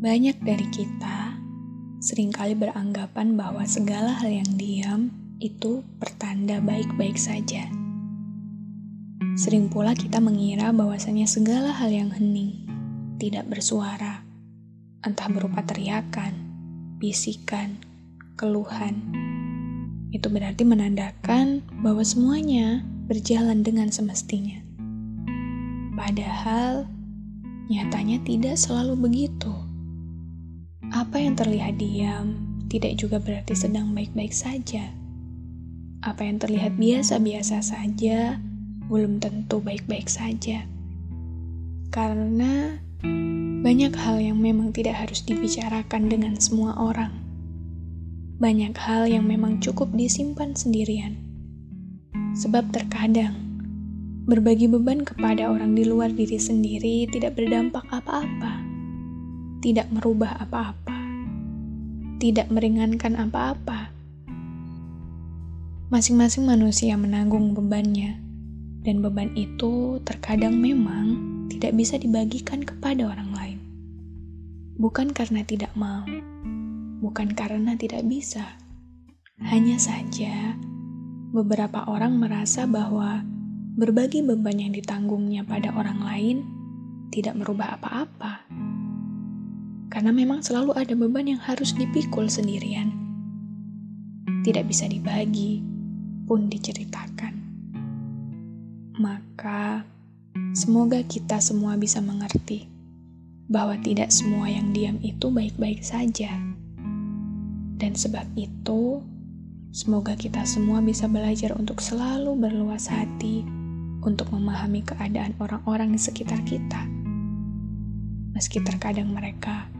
Banyak dari kita sering kali beranggapan bahwa segala hal yang diam itu pertanda baik-baik saja. Sering pula kita mengira bahwasanya segala hal yang hening, tidak bersuara, entah berupa teriakan, bisikan, keluhan, itu berarti menandakan bahwa semuanya berjalan dengan semestinya. Padahal, nyatanya tidak selalu begitu. Terlihat diam tidak juga berarti sedang baik-baik saja. Apa yang terlihat biasa-biasa saja belum tentu baik-baik saja. Karena banyak hal yang memang tidak harus dibicarakan dengan semua orang. Banyak hal yang memang cukup disimpan sendirian. Sebab terkadang berbagi beban kepada orang di luar diri sendiri tidak berdampak apa-apa tidak merubah apa-apa, tidak meringankan apa-apa. Masing-masing manusia menanggung bebannya, dan beban itu terkadang memang tidak bisa dibagikan kepada orang lain. Bukan karena tidak mau, bukan karena tidak bisa. Hanya saja, beberapa orang merasa bahwa berbagi beban yang ditanggungnya pada orang lain tidak merubah apa-apa karena memang selalu ada beban yang harus dipikul sendirian. Tidak bisa dibagi, pun diceritakan. Maka, semoga kita semua bisa mengerti bahwa tidak semua yang diam itu baik-baik saja. Dan sebab itu, semoga kita semua bisa belajar untuk selalu berluas hati untuk memahami keadaan orang-orang di sekitar kita. Meski terkadang mereka